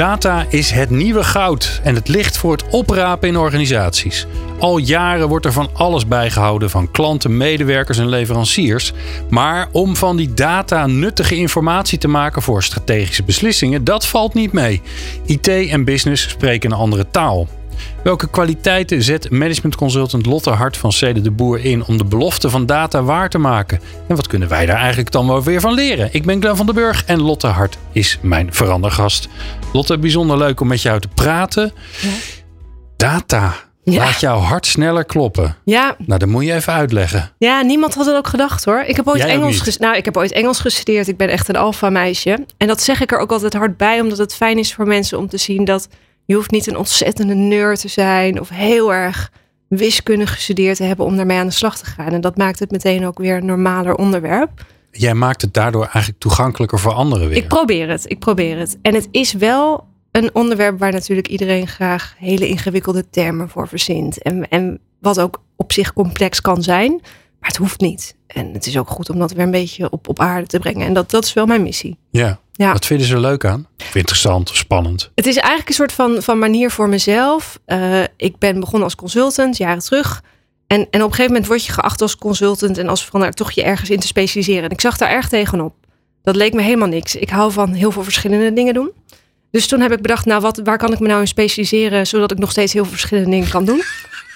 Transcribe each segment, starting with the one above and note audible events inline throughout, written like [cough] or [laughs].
Data is het nieuwe goud en het ligt voor het oprapen in organisaties. Al jaren wordt er van alles bijgehouden van klanten, medewerkers en leveranciers. Maar om van die data nuttige informatie te maken voor strategische beslissingen, dat valt niet mee. IT en business spreken een andere taal. Welke kwaliteiten zet management consultant Lotte Hart van Cede de Boer in om de belofte van data waar te maken? En wat kunnen wij daar eigenlijk dan wel weer van leren? Ik ben Glenn van den Burg en Lotte Hart is mijn verandergast. Lotte, bijzonder leuk om met jou te praten. Data. Ja. Laat jouw hart sneller kloppen. Ja, Nou, dat moet je even uitleggen. ja, niemand had het ook gedacht hoor. Ik heb ooit, Jij Engels, nou, ik heb ooit Engels gestudeerd. Ik ben echt een alfa meisje. En dat zeg ik er ook altijd hard bij, omdat het fijn is voor mensen om te zien dat je hoeft niet een ontzettende nerd te zijn of heel erg wiskunde gestudeerd te hebben om daarmee aan de slag te gaan. En dat maakt het meteen ook weer een normaler onderwerp. Jij maakt het daardoor eigenlijk toegankelijker voor anderen weer. Ik probeer het, ik probeer het. En het is wel een onderwerp waar natuurlijk iedereen graag hele ingewikkelde termen voor verzint. En, en wat ook op zich complex kan zijn, maar het hoeft niet. En het is ook goed om dat weer een beetje op, op aarde te brengen. En dat, dat is wel mijn missie. ja. Ja. Wat vinden ze er leuk aan? Of interessant of spannend? Het is eigenlijk een soort van, van manier voor mezelf. Eh, ik ben begonnen als consultant jaren terug. En, en op een gegeven moment word je geacht als consultant en als verander toch je ergens in te specialiseren. En ik zag daar erg tegenop. Dat leek me helemaal niks. Ik hou van heel veel verschillende dingen doen. Dus toen heb ik bedacht, nou, wat, waar kan ik me nou in specialiseren, zodat ik nog steeds heel veel verschillende dingen kan doen.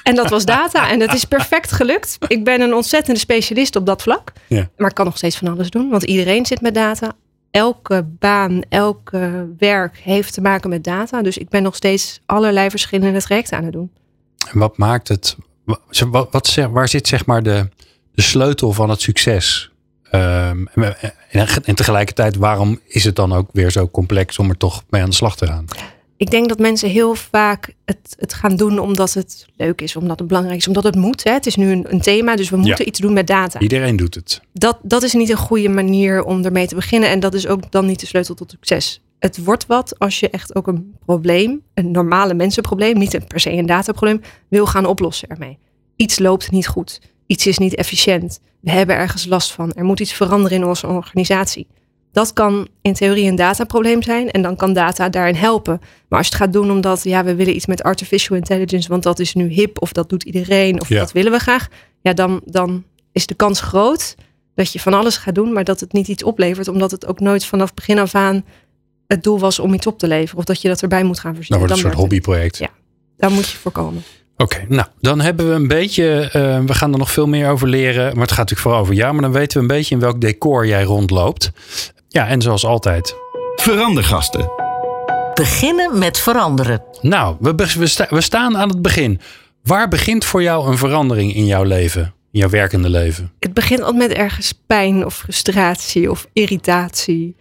En dat was data. En dat is perfect gelukt. Ik ben een ontzettende specialist op dat vlak. Ja. Maar ik kan nog steeds van alles doen, want iedereen zit met data. Elke baan, elke werk heeft te maken met data. Dus ik ben nog steeds allerlei verschillende trajecten aan het doen. En wat maakt het? wa- Wat, wat, waar zit zeg maar de, de sleutel van het succes? Ehm, en, en tegelijkertijd, waarom is het dan ook weer zo complex om er toch mee aan de slag te gaan? Ik denk dat mensen heel vaak het, het gaan doen omdat het leuk is, omdat het belangrijk is, omdat het moet. Hè. Het is nu een, een thema, dus we moeten iets doen met data. Iedereen doet het. Dat, dat is niet een goede manier om ermee te beginnen. En dat is ook dan niet de sleutel tot succes. Het wordt wat als je echt ook een probleem, een normale mensenprobleem, niet een per se een dataprobleem, wil gaan oplossen ermee. Iets loopt niet goed. Iets is niet efficiënt. We hebben ergens last van. Er moet iets veranderen in onze organisatie. Dat kan in theorie een dataprobleem zijn en dan kan data daarin helpen. Maar als je het gaat doen omdat ja, we willen iets met artificial intelligence, want dat is nu hip of dat doet iedereen of Ja. dat willen we graag, ja, dan, dan is de kans groot dat je van alles gaat doen, maar dat het niet iets oplevert, omdat het ook nooit vanaf begin af aan het doel was om iets op te leveren of dat je dat erbij moet gaan voorzien. Dan wordt het een soort hobbyproject. Ja. Daar moet je voorkomen. Oké, nou, dan hebben we een beetje, eh, we gaan er nog veel meer over leren. Maar het gaat natuurlijk vooral over jou. Maar dan weten we een beetje in welk decor jij rondloopt. Ja, en zoals altijd. Verandergasten. Beginnen met veranderen. Nou, we, we, sta- we staan aan het begin. Waar begint voor jou een verandering in jouw leven? In jouw werkende leven? Het begint altijd met ergens pijn of frustratie of irritatie.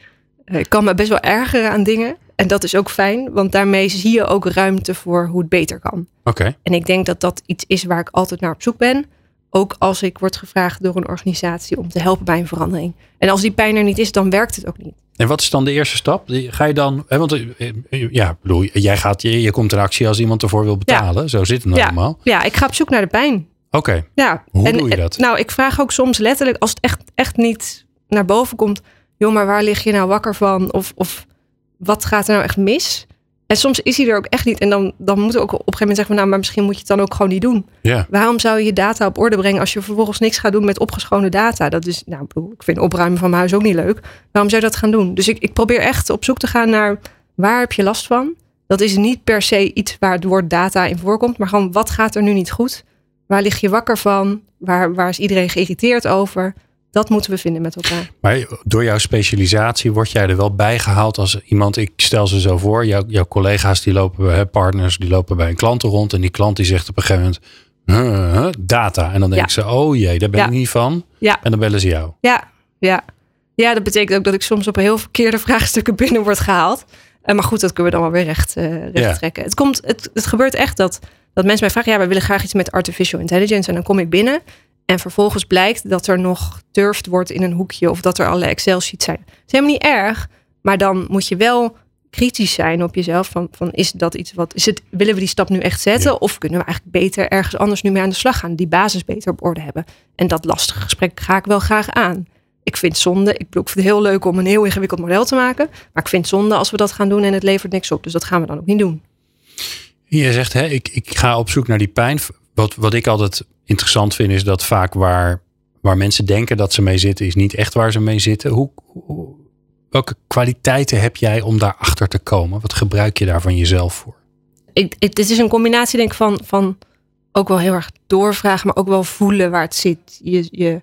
Eh, Ik kan me best wel ergeren aan dingen. En dat is ook fijn, want daarmee zie je ook ruimte voor hoe het beter kan. Oké, En ik denk dat dat iets is waar ik altijd naar op zoek ben. Ook als ik word gevraagd door een organisatie om te helpen bij een verandering. En als die pijn er niet is, dan werkt het ook niet. en wat is dan de eerste stap? Ga je dan, hè, want eh, eh, ja, bedoel, jij gaat, je, je komt in actie als iemand ervoor wil betalen. Zo zit het nou Ja, allemaal. ja, ik ga op zoek naar de pijn. Oké, Ja. Hoe en, doe je en- dat? Nou, ik vraag ook soms letterlijk, als het echt, echt niet naar boven komt. Joh, maar waar lig je nou wakker van? Of, of wat gaat er nou echt mis? En soms is hij er ook echt niet. En dan, dan moeten we ook op een gegeven moment zeggen: van, Nou, maar misschien moet je het dan ook gewoon niet doen. ja. Waarom zou je je data op orde brengen als je vervolgens niks gaat doen met opgeschonen data? Dat is, nou, ik vind opruimen van mijn huis ook niet leuk. Waarom zou je dat gaan doen? Dus ik, ik probeer echt op zoek te gaan naar waar heb je last van? Dat is niet per se iets waar het woord data in voorkomt, maar gewoon wat gaat er nu niet goed? Waar lig je wakker van? Waar, waar is iedereen geïrriteerd over? Dat moeten we vinden met elkaar. Maar door jouw specialisatie word jij er wel bijgehaald als iemand, ik stel ze zo voor, jouw, jouw collega's die lopen, partners, die lopen bij een klant rond en die klant die zegt op een gegeven moment, huh, huh, data. En dan denken ze, oh jee, daar ben Ja. ik niet van. Ja. En dan bellen ze jou. Ja, ja. Ja, dat betekent ook dat ik soms op heel verkeerde [laughs] vraagstukken binnen word gehaald. Eh, maar goed, dat kunnen we dan wel weer recht, eh, recht trekken. Het, komt, het, het gebeurt echt dat, dat mensen mij vragen... ja, we willen graag iets met artificial intelligence. En dan kom ik binnen en vervolgens blijkt dat er nog turfd wordt in een hoekje... of dat er allerlei Excel-sheets zijn. Het is helemaal niet erg, maar dan moet je wel kritisch zijn op jezelf. Van, van is dat iets wat... Is het, willen we die stap nu echt zetten? Ja. Of kunnen we eigenlijk beter ergens anders nu mee aan de slag gaan? Die basis beter op orde hebben. En dat lastige gesprek ga ik wel graag aan. Ik vind zonde. Ik vind het heel leuk om een heel ingewikkeld model te maken. Maar ik vind zonde als we dat gaan doen en het levert niks op. Dus dat gaan we dan ook niet doen. Je zegt, hè, ik, ik ga op zoek naar die pijn. Wat, wat ik altijd interessant vind, is dat vaak waar, waar mensen denken dat ze mee zitten, is niet echt waar ze mee zitten. Hoe, hoe- welke kwaliteiten heb jij om daarachter te komen? Wat gebruik je daar van jezelf voor? Ik, het, het is een combinatie denk ik van, van ook wel heel erg doorvragen, maar ook wel voelen waar het zit. Je, je,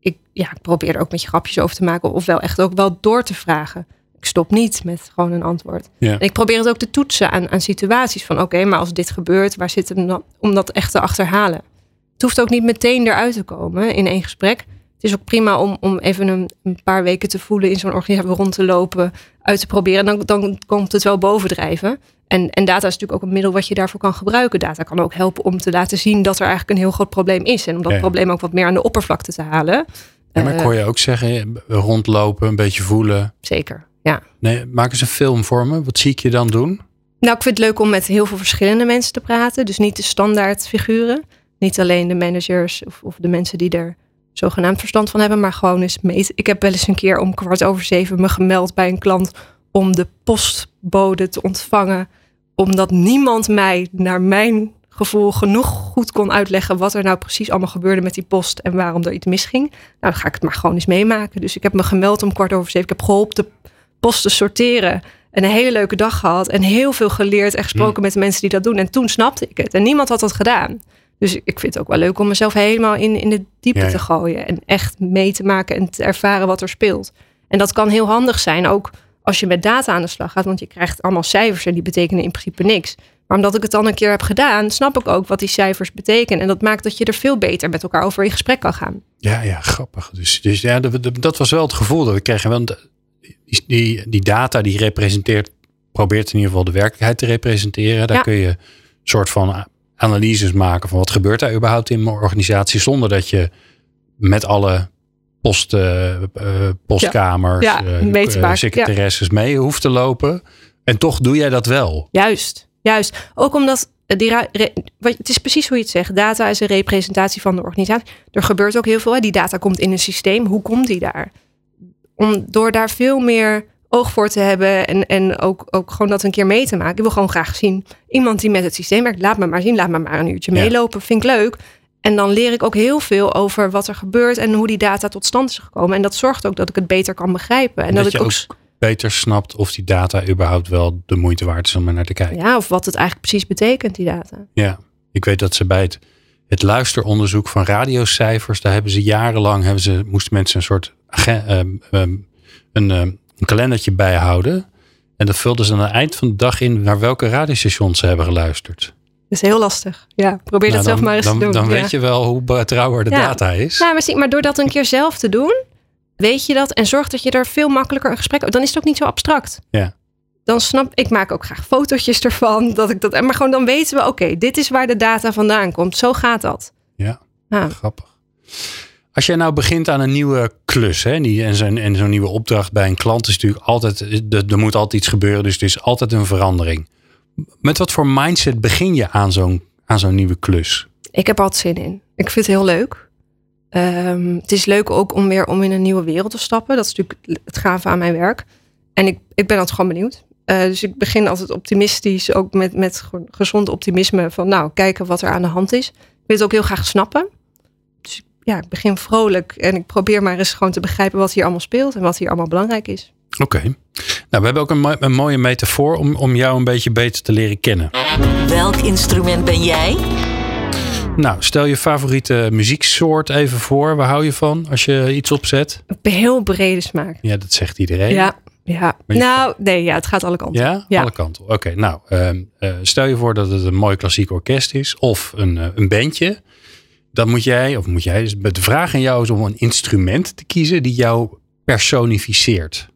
ik, ja, ik probeer er ook met je grapjes over te maken. Of wel echt ook wel door te vragen. Ik stop niet met gewoon een antwoord. Ja. En ik probeer het ook te toetsen aan, aan situaties. Van oké, maar als dit gebeurt, waar zit hem dan om dat echt te achterhalen? Het hoeft ook niet meteen eruit te komen in één gesprek. Het is ook prima om, om even een, een paar weken te voelen in zo'n organisatie rond te lopen, uit te proberen. Dan, dan komt het wel bovendrijven. En, en data is natuurlijk ook een middel wat je daarvoor kan gebruiken. Data kan ook helpen om te laten zien dat er eigenlijk een heel groot probleem is. En om dat Ja. probleem ook wat meer aan de oppervlakte te halen. Ja, maar ik Eh, hoor je ook zeggen, rondlopen, een beetje voelen. Zeker, ja. Nee, maak eens een film voor me. Wat zie ik je dan doen? Nou, ik vind het leuk om met heel veel verschillende mensen te praten. Dus niet de standaard figuren. Niet alleen de managers of, of de mensen die er zogenaamd verstand van hebben, maar gewoon eens meten. Ik heb wel eens een keer om kwart over zeven me gemeld bij een klant om de postbode te ontvangen. Omdat niemand mij naar mijn gevoel genoeg goed kon uitleggen wat er nou precies allemaal gebeurde met die post en waarom er iets misging. Nou, dan ga ik het maar gewoon eens meemaken. Dus ik heb me gemeld om kwart over zeven. Ik heb geholpen de post te sorteren. En een hele leuke dag gehad. En heel veel geleerd en gesproken met de mensen die dat doen. En toen snapte ik het. En niemand had dat gedaan. Dus ik vind het ook wel leuk om mezelf helemaal in, in de Ja, ja. te gooien. En echt mee te maken en te ervaren wat er speelt. En dat kan heel handig zijn. Ook als je met data aan de slag gaat. Want je krijgt allemaal cijfers en die betekenen in principe niks. Maar omdat ik het dan een keer heb gedaan, snap ik ook wat die cijfers betekenen. En dat maakt dat je er veel beter met elkaar over in gesprek kan gaan. Ja, ja, grappig. Dus, dus ja, dat, was wel het gevoel dat we kregen. Want die, die, die data die representeert, probeert in ieder geval de werkelijkheid te representeren. Daar Ja. kun je een soort van analyses maken van wat gebeurt daar überhaupt in mijn organisatie. Zonder dat je met alle post, eh, eh, postkamers, Ja, eh, mee eh, secretaresses mee hoeft te lopen. En toch doe jij dat wel. Juist, juist. Ook omdat die het is precies hoe je het zegt. Data is een representatie van de organisatie. Er gebeurt ook heel veel. Hè. Die data komt in een systeem. Hoe komt die daar? Om, door daar veel meer oog voor te hebben en, en ook, ook gewoon dat een keer mee te maken. Ik wil gewoon graag zien iemand die met het systeem werkt. Laat me maar zien, laat me maar een uurtje Ja. meelopen. Vind ik leuk. En dan leer ik ook heel veel over wat er gebeurt en hoe die data tot stand is gekomen. En dat zorgt ook dat ik het beter kan begrijpen. En En dat, dat ik ook, ook beter snapt of die data überhaupt wel de moeite waard is om er naar te kijken. ja, of wat het eigenlijk precies betekent, die data. Ja, ik weet dat ze bij het, het luisteronderzoek van radiocijfers, daar hebben ze jarenlang, hebben ze, moesten mensen een soort ehm, ehm, een, ehm, een kalendertje bijhouden. En dat vulden ze aan het eind van de dag in naar welke radiostations ze hebben geluisterd. Dat is heel lastig. Ja, probeer dat Nou, zelf dan, maar eens dan, te doen. Dan ja. weet je wel hoe betrouwbaar de Ja. data is. Nou, maar, zie, maar door dat een keer zelf te doen, weet je dat en zorg dat je er veel makkelijker een gesprek. Dan is het ook niet zo abstract. Ja. Dan snap ik, maak ook graag fotootjes ervan. [laughs] Dat ik dat, maar gewoon dan weten we, oké, dit is waar de data vandaan komt. Zo gaat dat. Ja. Ja. Grappig. Als jij nou begint aan een nieuwe klus hè, en zo'n nieuwe opdracht bij een klant is natuurlijk altijd, er, er moet altijd iets gebeuren, dus het is altijd een verandering. Met wat voor mindset begin je aan zo'n aan zo'n nieuwe klus? Ik heb er altijd zin in. Ik vind het heel leuk. Ehm, het is leuk ook om weer om in een nieuwe wereld te stappen. Dat is natuurlijk het gave aan mijn werk. En ik, ik ben altijd gewoon benieuwd. Eh, dus ik begin altijd optimistisch, ook met, met gezond optimisme. Van nou, kijken wat er aan de hand is. Ik wil het ook heel graag snappen. Ja, ik begin vrolijk en ik probeer maar eens gewoon te begrijpen wat hier allemaal speelt en wat hier allemaal belangrijk is. Oké. Nou, we hebben ook een, een mooie metafoor om, om jou een beetje beter te leren kennen. Welk instrument ben jij? Nou, stel je favoriete muzieksoort even voor. Waar hou je van als je iets opzet? Een heel brede smaak. Ja, dat zegt iedereen. Ja, ja. Nou, nee, ja, het gaat alle kanten. Ja, Ja. alle kanten. Oké, nou, ehm, eh, stel je voor dat het een mooi klassiek orkest is of een, eh, een bandje. Dan moet jij, of moet jij, dus de vraag aan jou is om een instrument te kiezen die jou personificeert.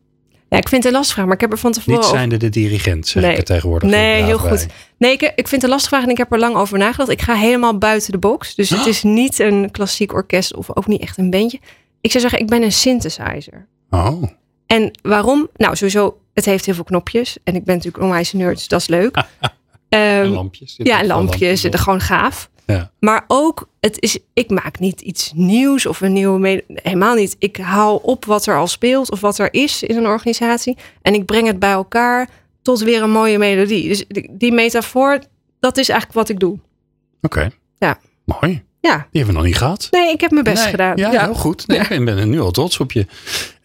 Ja, ik vind het een lastige vraag, maar ik heb er van tevoren Niet zijnde de dirigent, zeg Nee. ik er tegenwoordig. Nee, heel bij. goed. Nee, ik, ik vind het een lastige vraag en ik heb er lang over nagedacht. Ik ga helemaal buiten de box. Dus het [gasps] is niet een klassiek orkest of ook niet echt een bandje. Ik zou zeggen, ik ben een synthesizer. Oh, En waarom? Nou, sowieso, het heeft heel veel knopjes. En ik ben natuurlijk een onwijs nerd, dus dat is leuk. en [laughs] Ehm, lampjes. ja, en lampjes. en en gewoon gaaf. Ja. Maar ook, het is, ik maak niet iets nieuws of een nieuwe... Helemaal niet. Ik haal op wat er al speelt of wat er is in een organisatie. En ik breng het bij elkaar tot weer een mooie melodie. Dus die, metafoor, dat is eigenlijk wat ik doe. Oké. Ja. Mooi. Ja. Die hebben we nog niet gehad. Nee, ik heb mijn best Nee, gedaan. Ja, heel goed. Nee, Ja. Ik ben nu al trots op je.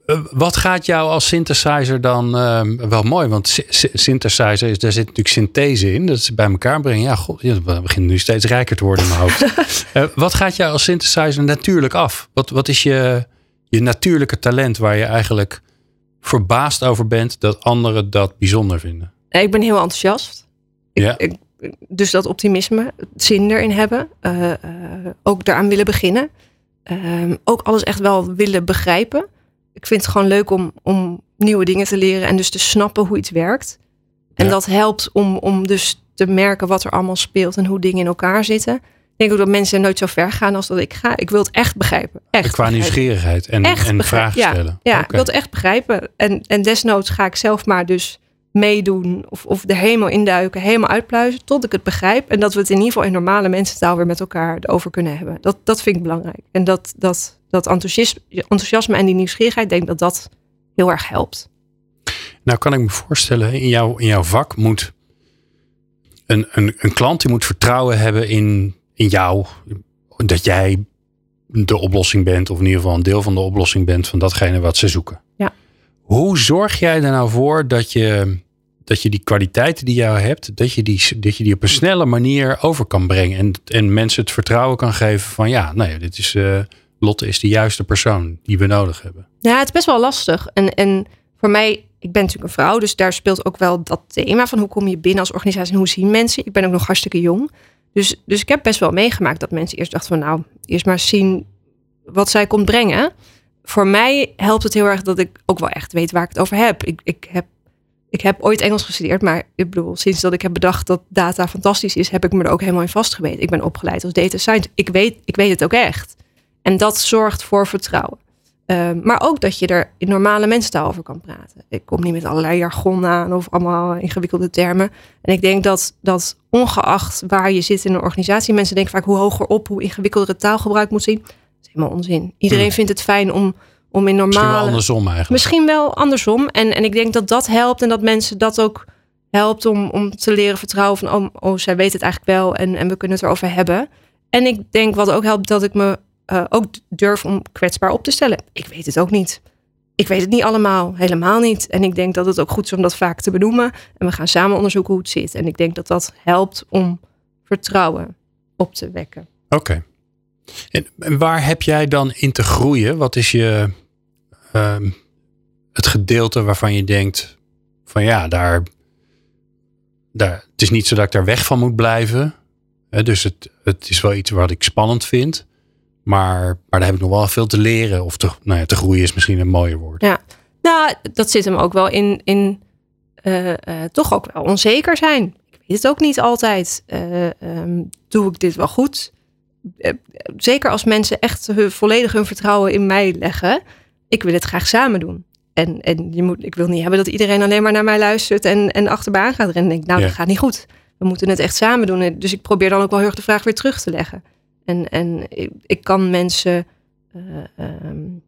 Eh, wat gaat jou als synthesizer dan ehm, wel mooi? Want sy- sy- synthesizer, is, daar zit natuurlijk synthese in. Dat is bij elkaar brengen. Ja, god, we beginnen nu steeds rijker te worden in mijn hoofd. [laughs] Eh, wat gaat jou als synthesizer natuurlijk af? Wat, wat is je, je natuurlijke talent waar je eigenlijk verbaasd over bent dat anderen dat bijzonder vinden? Ik ben heel enthousiast. Ik, Ja. ik- dus dat optimisme, zin erin hebben. eh, ook daaraan willen beginnen. Ehm, ook alles echt wel willen begrijpen. Ik vind het gewoon leuk om, om nieuwe dingen te leren en dus te snappen hoe iets werkt. En Ja. dat helpt om, om dus te merken wat er allemaal speelt en hoe dingen in elkaar zitten. Ik denk ook dat mensen nooit zo ver gaan als dat ik ga. Ik wil het echt begrijpen. Echt Qua begrijpen. nieuwsgierigheid en, Echt en vragen Ja, stellen. Ja, ik wil het echt begrijpen. En, en desnoods ga ik zelf maar dus meedoen. Of, of er helemaal induiken, helemaal uitpluizen. Tot ik het begrijp. En dat we het in ieder geval in normale mensentaal weer met elkaar over kunnen hebben. Dat, dat vind ik belangrijk. En dat, dat, dat enthousiasme, enthousiasme en die nieuwsgierigheid, denk dat dat heel erg helpt. Nou kan ik me voorstellen, in, jouw in jouw vak moet een, een, een klant die moet vertrouwen hebben in, in jou. Dat jij de oplossing bent, of in ieder geval een deel van de oplossing bent van datgene wat ze zoeken. Ja. Hoe zorg jij er nou voor dat je, dat je die kwaliteiten die jij hebt, dat je die, dat je die op een snelle manier over kan brengen en, en mensen het vertrouwen kan geven van ja, nee, dit is, eh, Lotte is de juiste persoon die we nodig hebben. Ja, het is best wel lastig. En, en voor mij, ik ben natuurlijk een vrouw, dus daar speelt ook wel dat thema van hoe kom je binnen als organisatie en hoe zien mensen. Ik ben ook nog hartstikke jong. Dus, dus ik heb best wel meegemaakt dat mensen eerst dachten van nou, eerst maar zien wat zij komt brengen. Voor mij helpt het heel erg dat ik ook wel echt weet waar ik het over heb. Ik, ik heb. Ik heb ooit Engels gestudeerd, maar ik bedoel, sinds dat ik heb bedacht dat data fantastisch is, heb ik me er ook helemaal in vastgebeten. Ik ben opgeleid als data scientist. Ik weet, ik weet het ook echt. En dat zorgt voor vertrouwen. Um, maar ook dat je er in normale mensentaal over kan praten. Ik kom niet met allerlei jargon aan of allemaal ingewikkelde termen. En ik denk dat, dat ongeacht waar je zit in een organisatie, mensen denken vaak hoe hoger op, hoe ingewikkelder het taalgebruik moet zien. Dat is helemaal onzin. Iedereen Hmm. vindt het fijn om, om in normale... Misschien wel andersom eigenlijk. Misschien wel andersom. En, en ik denk dat dat helpt en dat mensen dat ook helpt om, om te leren vertrouwen van, oh, oh zij weet het eigenlijk wel en, en we kunnen het erover hebben. En ik denk wat ook helpt dat ik me uh, ook durf om kwetsbaar op te stellen. Ik weet het ook niet. Ik weet het niet allemaal, helemaal niet. En ik denk dat het ook goed is om dat vaak te benoemen. En we gaan samen onderzoeken hoe het zit. En ik denk dat dat helpt om vertrouwen op te wekken. Oké. En, waar heb jij dan in te groeien? Wat is je uh, het gedeelte waarvan je denkt van ja, daar, daar, het is niet zo dat ik daar weg van moet blijven. Dus het, het is wel iets wat ik spannend vind. Maar, maar daar heb ik nog wel veel te leren. Of te, nou ja, te groeien is misschien een mooier woord. Ja, nou, dat zit hem ook wel in, in uh, uh, toch ook wel onzeker zijn. Ik weet het ook niet altijd. Uh, um, doe ik dit wel goed? Eh, zeker als mensen echt hun, volledig hun vertrouwen in mij leggen. Ik wil het graag samen doen. En, en je moet, ik wil niet hebben dat iedereen alleen maar naar mij luistert en, en achterbaan gaat rennen. En denkt, nou, ja. dat gaat niet goed. We moeten het echt samen doen. Dus ik probeer dan ook wel heel erg de vraag weer terug te leggen. En, en ik, ik kan mensen uh, um,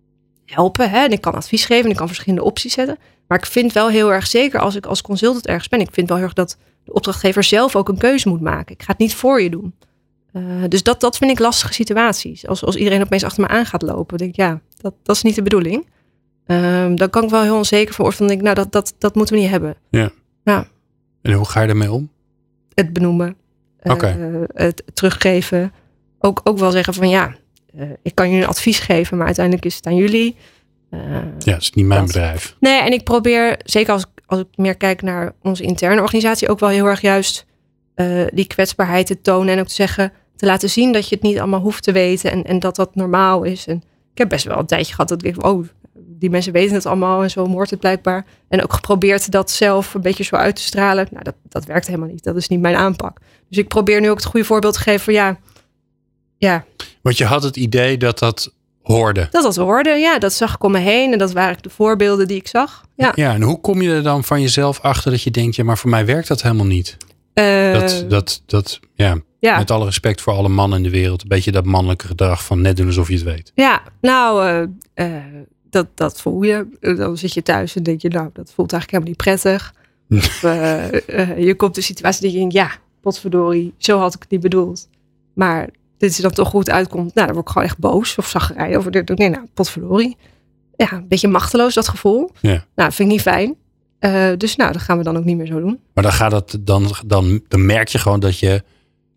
helpen. Hè? En ik kan advies geven. En ik kan verschillende opties zetten. Maar ik vind wel heel erg, zeker als ik als consultant ergens ben. Ik vind wel heel erg dat de opdrachtgever zelf ook een keuze moet maken. Ik ga het niet voor je doen. Uh, dus dat, dat vind ik lastige situaties. Als, als iedereen opeens achter me aan gaat lopen. denk ik, ja, dat, dat is niet de bedoeling. Um, dan kan ik wel heel onzeker van worden. Dan denk ik, nou, dat, dat, dat moeten we niet hebben. Ja. ja. En hoe ga je daarmee om? Het benoemen. Okay. Uh, het teruggeven. Ook, ook wel zeggen van ja, uh, ik kan jullie een advies geven, maar uiteindelijk is het aan jullie. Uh, ja, het is niet mijn dat. bedrijf. Nee, en ik probeer, zeker als, als ik meer kijk naar onze interne organisatie, ook wel heel erg juist uh, die kwetsbaarheid te tonen en ook te zeggen, te laten zien dat je het niet allemaal hoeft te weten en, en dat dat normaal is. En ik heb best wel een tijdje gehad dat ik dacht, oh, die mensen weten het allemaal en zo hoort het blijkbaar. En ook geprobeerd dat zelf een beetje zo uit te stralen. Nou, dat, dat werkt helemaal niet. Dat is niet mijn aanpak. Dus ik probeer nu ook het goede voorbeeld te geven van ja, ja. Want je had het idee dat dat hoorde. Dat dat hoorde, ja. Dat zag ik om me heen en dat waren de voorbeelden die ik zag. Ja, Ja, en hoe kom je er dan van jezelf achter dat je denkt, ja, maar voor mij werkt dat helemaal niet? Eh, Dat, dat, dat, ja, ja. met alle respect voor alle mannen in de wereld, een beetje dat mannelijke gedrag van net doen alsof je het weet. Ja, nou, eh, eh, dat, dat voel je. Dan zit je thuis en denk je, nou, dat voelt eigenlijk helemaal niet prettig. [laughs] Of, je komt in een situatie dat je denkt, ja, potverdorie, zo had ik het niet bedoeld. Maar dit is dan toch goed uitkomt. Nou, dan word ik gewoon echt boos of zaggerij over. dit. Nee, nou, potverdorie. Ja, een beetje machteloos dat gevoel. Ja. Nou, vind ik niet fijn. Eh, dus nou, dat gaan we dan ook niet meer zo doen. Maar dan, gaat het, dan, dan, dan merk je gewoon dat je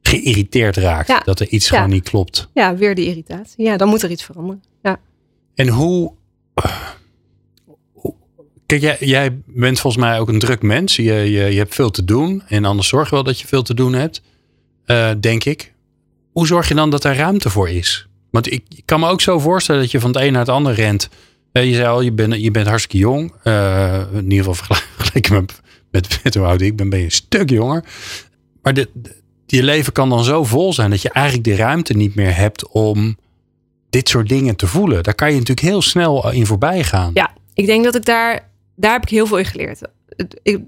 geïrriteerd raakt. Ja. Dat er iets Ja. gewoon niet klopt. Ja, weer die irritatie. Ja, dan moet er iets veranderen. Ja. En hoe. Kijk, jij, jij bent volgens mij ook een druk mens. Je, je, je hebt veel te doen. En anders zorg je wel dat je veel te doen hebt. eh, denk ik. Hoe zorg je dan dat er ruimte voor is? Want ik, kan me ook zo voorstellen dat je van het een naar het ander rent. Eh, je zei al, je bent, je bent hartstikke jong. Eh, in ieder geval [laughs] vergeleken met, met, met hoe oud ik ben, ben je een stuk jonger. Maar de, je leven kan dan zo vol zijn dat je eigenlijk de ruimte niet meer hebt om dit soort dingen te voelen. Daar kan je natuurlijk heel snel in voorbij gaan. Ja, ik denk dat ik daar, daar heb ik heel veel in geleerd. Ik,